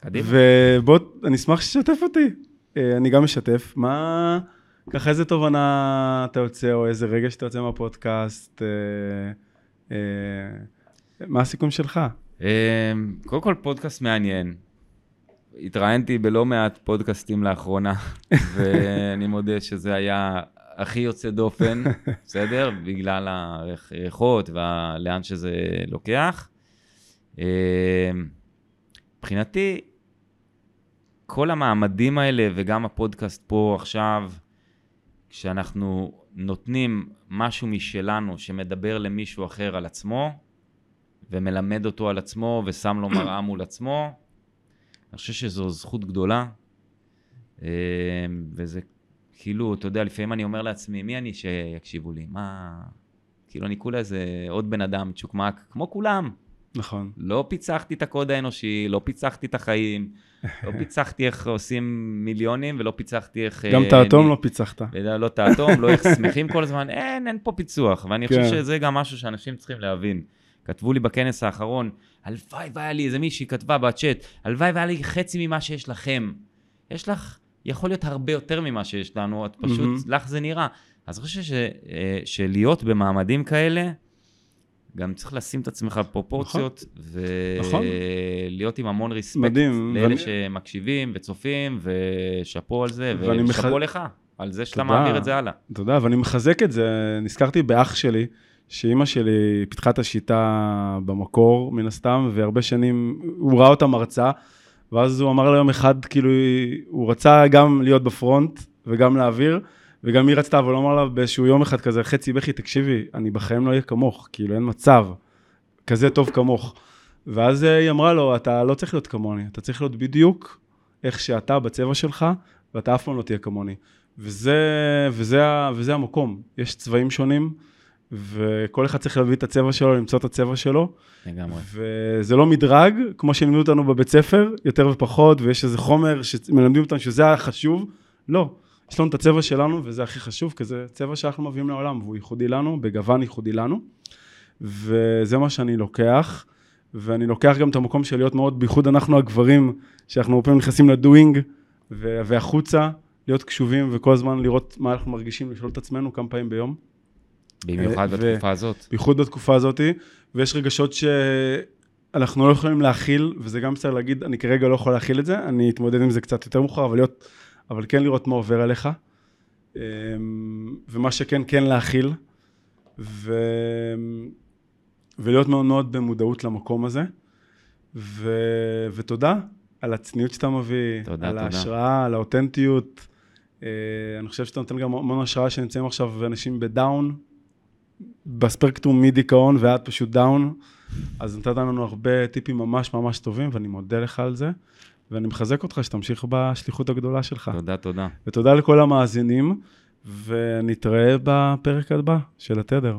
קדימה. ובוא, אני אשמח שתשתף אותי. אה, אני גם משתף. מה, ככה איזה תובנה אתה יוצא, או איזה רגע שאתה יוצא מהפודקאסט? אה, אה, מה הסיכום שלך? קודם כל, פודקאסט מעניין. התראיינתי בלא מעט פודקאסטים לאחרונה, <laughs> ואני מודה שזה היה הכי יוצא דופן, <laughs> בסדר? בגלל הריחות ולאן שזה לוקח. מבחינתי, כל המעמדים האלה וגם הפודקאסט פה עכשיו, כשאנחנו נותנים משהו משלנו שמדבר למישהו אחר על עצמו, ומלמד אותו על עצמו ושם לו מראה מול עצמו, אני חושב שזו זכות גדולה. אה, וזה כאילו, אתה יודע, לפעמים אני אומר לעצמי, מי אני שיקשיבו לי? מה... כאילו, אני כולה איזה עוד בן אדם צ'וקמק, כמו כולם. נכון. לא פיצחתי את הקוד האנושי, לא פיצחתי את החיים, לא פיצחתי איך עושים מיליונים, ולא פיצחתי איך... גם את האטום לא פיצחת. לא את האטום, לא איך שמחים כל הזמן, אין, אין פה פיצוח. ואני חושב כן. שזה גם משהו שאנשים צריכים להבין. כתבו לי בכנס האחרון, הלוואי והיה לי, איזה מישהי כתבה בצ'אט, הלוואי והיה לי חצי ממה שיש לכם. יש לך, יכול להיות הרבה יותר ממה שיש לנו, את פשוט, לך זה נראה. אז אני חושב אה, שלהיות במעמדים כאלה, גם צריך לשים את עצמך בפרופורציות, נכון. ולהיות נכון. עם המון ריספקט מדהים. לאלה ואני... שמקשיבים וצופים, ושאפו על זה, ושאפו מח... לך, על זה שאתה מעביר את זה הלאה. תודה, ואני מחזק את זה. נזכרתי באח שלי, שאימא שלי פיתחה את השיטה במקור, מן הסתם, והרבה שנים הוא ראה אותה מרצה, ואז הוא אמר לה יום אחד, כאילו, הוא רצה גם להיות בפרונט וגם להעביר, וגם היא רצתה, אבל אמר לה באיזשהו יום אחד כזה, חצי בכי, תקשיבי, אני בחיים לא אהיה כמוך, כאילו אין מצב, כזה טוב כמוך. ואז אה, היא אמרה לו, אתה לא צריך להיות כמוני, אתה צריך להיות בדיוק איך שאתה בצבע שלך, ואתה אף פעם לא תהיה כמוני. וזה, וזה, וזה המקום, יש צבעים שונים, וכל אחד צריך להביא את הצבע שלו, למצוא את הצבע שלו. לגמרי. וזה לא מדרג, כמו שלימדו אותנו בבית ספר, יותר ופחות, ויש איזה חומר שמלמדים אותנו שזה החשוב. לא, יש לנו את הצבע שלנו, וזה הכי חשוב, כי זה צבע שאנחנו מביאים לעולם, והוא ייחודי לנו, בגוון ייחודי לנו. וזה מה שאני לוקח, ואני לוקח גם את המקום של להיות מאוד, בייחוד אנחנו הגברים, שאנחנו הרבה פעמים נכנסים לדואינג, והחוצה, להיות קשובים וכל הזמן לראות מה אנחנו מרגישים, לשאול את עצמנו כמה פעמים ביום. במיוחד ו- בתקופה הזאת. בייחוד בתקופה הזאת, ויש רגשות שאנחנו לא יכולים להכיל, וזה גם בסדר להגיד, אני כרגע לא יכול להכיל את זה, אני אתמודד עם זה קצת יותר מאוחר, אבל, להיות, אבל כן לראות מה עובר עליך, אמ, ומה שכן, כן להכיל, ו... ולהיות מאוד מאוד במודעות למקום הזה, ו... ותודה על הצניעות שאתה מביא, תודה, על תודה. ההשראה, על האותנטיות. אה, אני חושב שאתה נותן גם המון השראה שנמצאים עכשיו אנשים ב down, בספקטרום מדיכאון ועד פשוט down, אז נתת לנו הרבה טיפים ממש ממש טובים, ואני מודה לך על זה, ואני מחזק אותך שתמשיך בשליחות הגדולה שלך. תודה, תודה. ותודה לכל המאזינים, ונתראה בפרק הבא של התדר.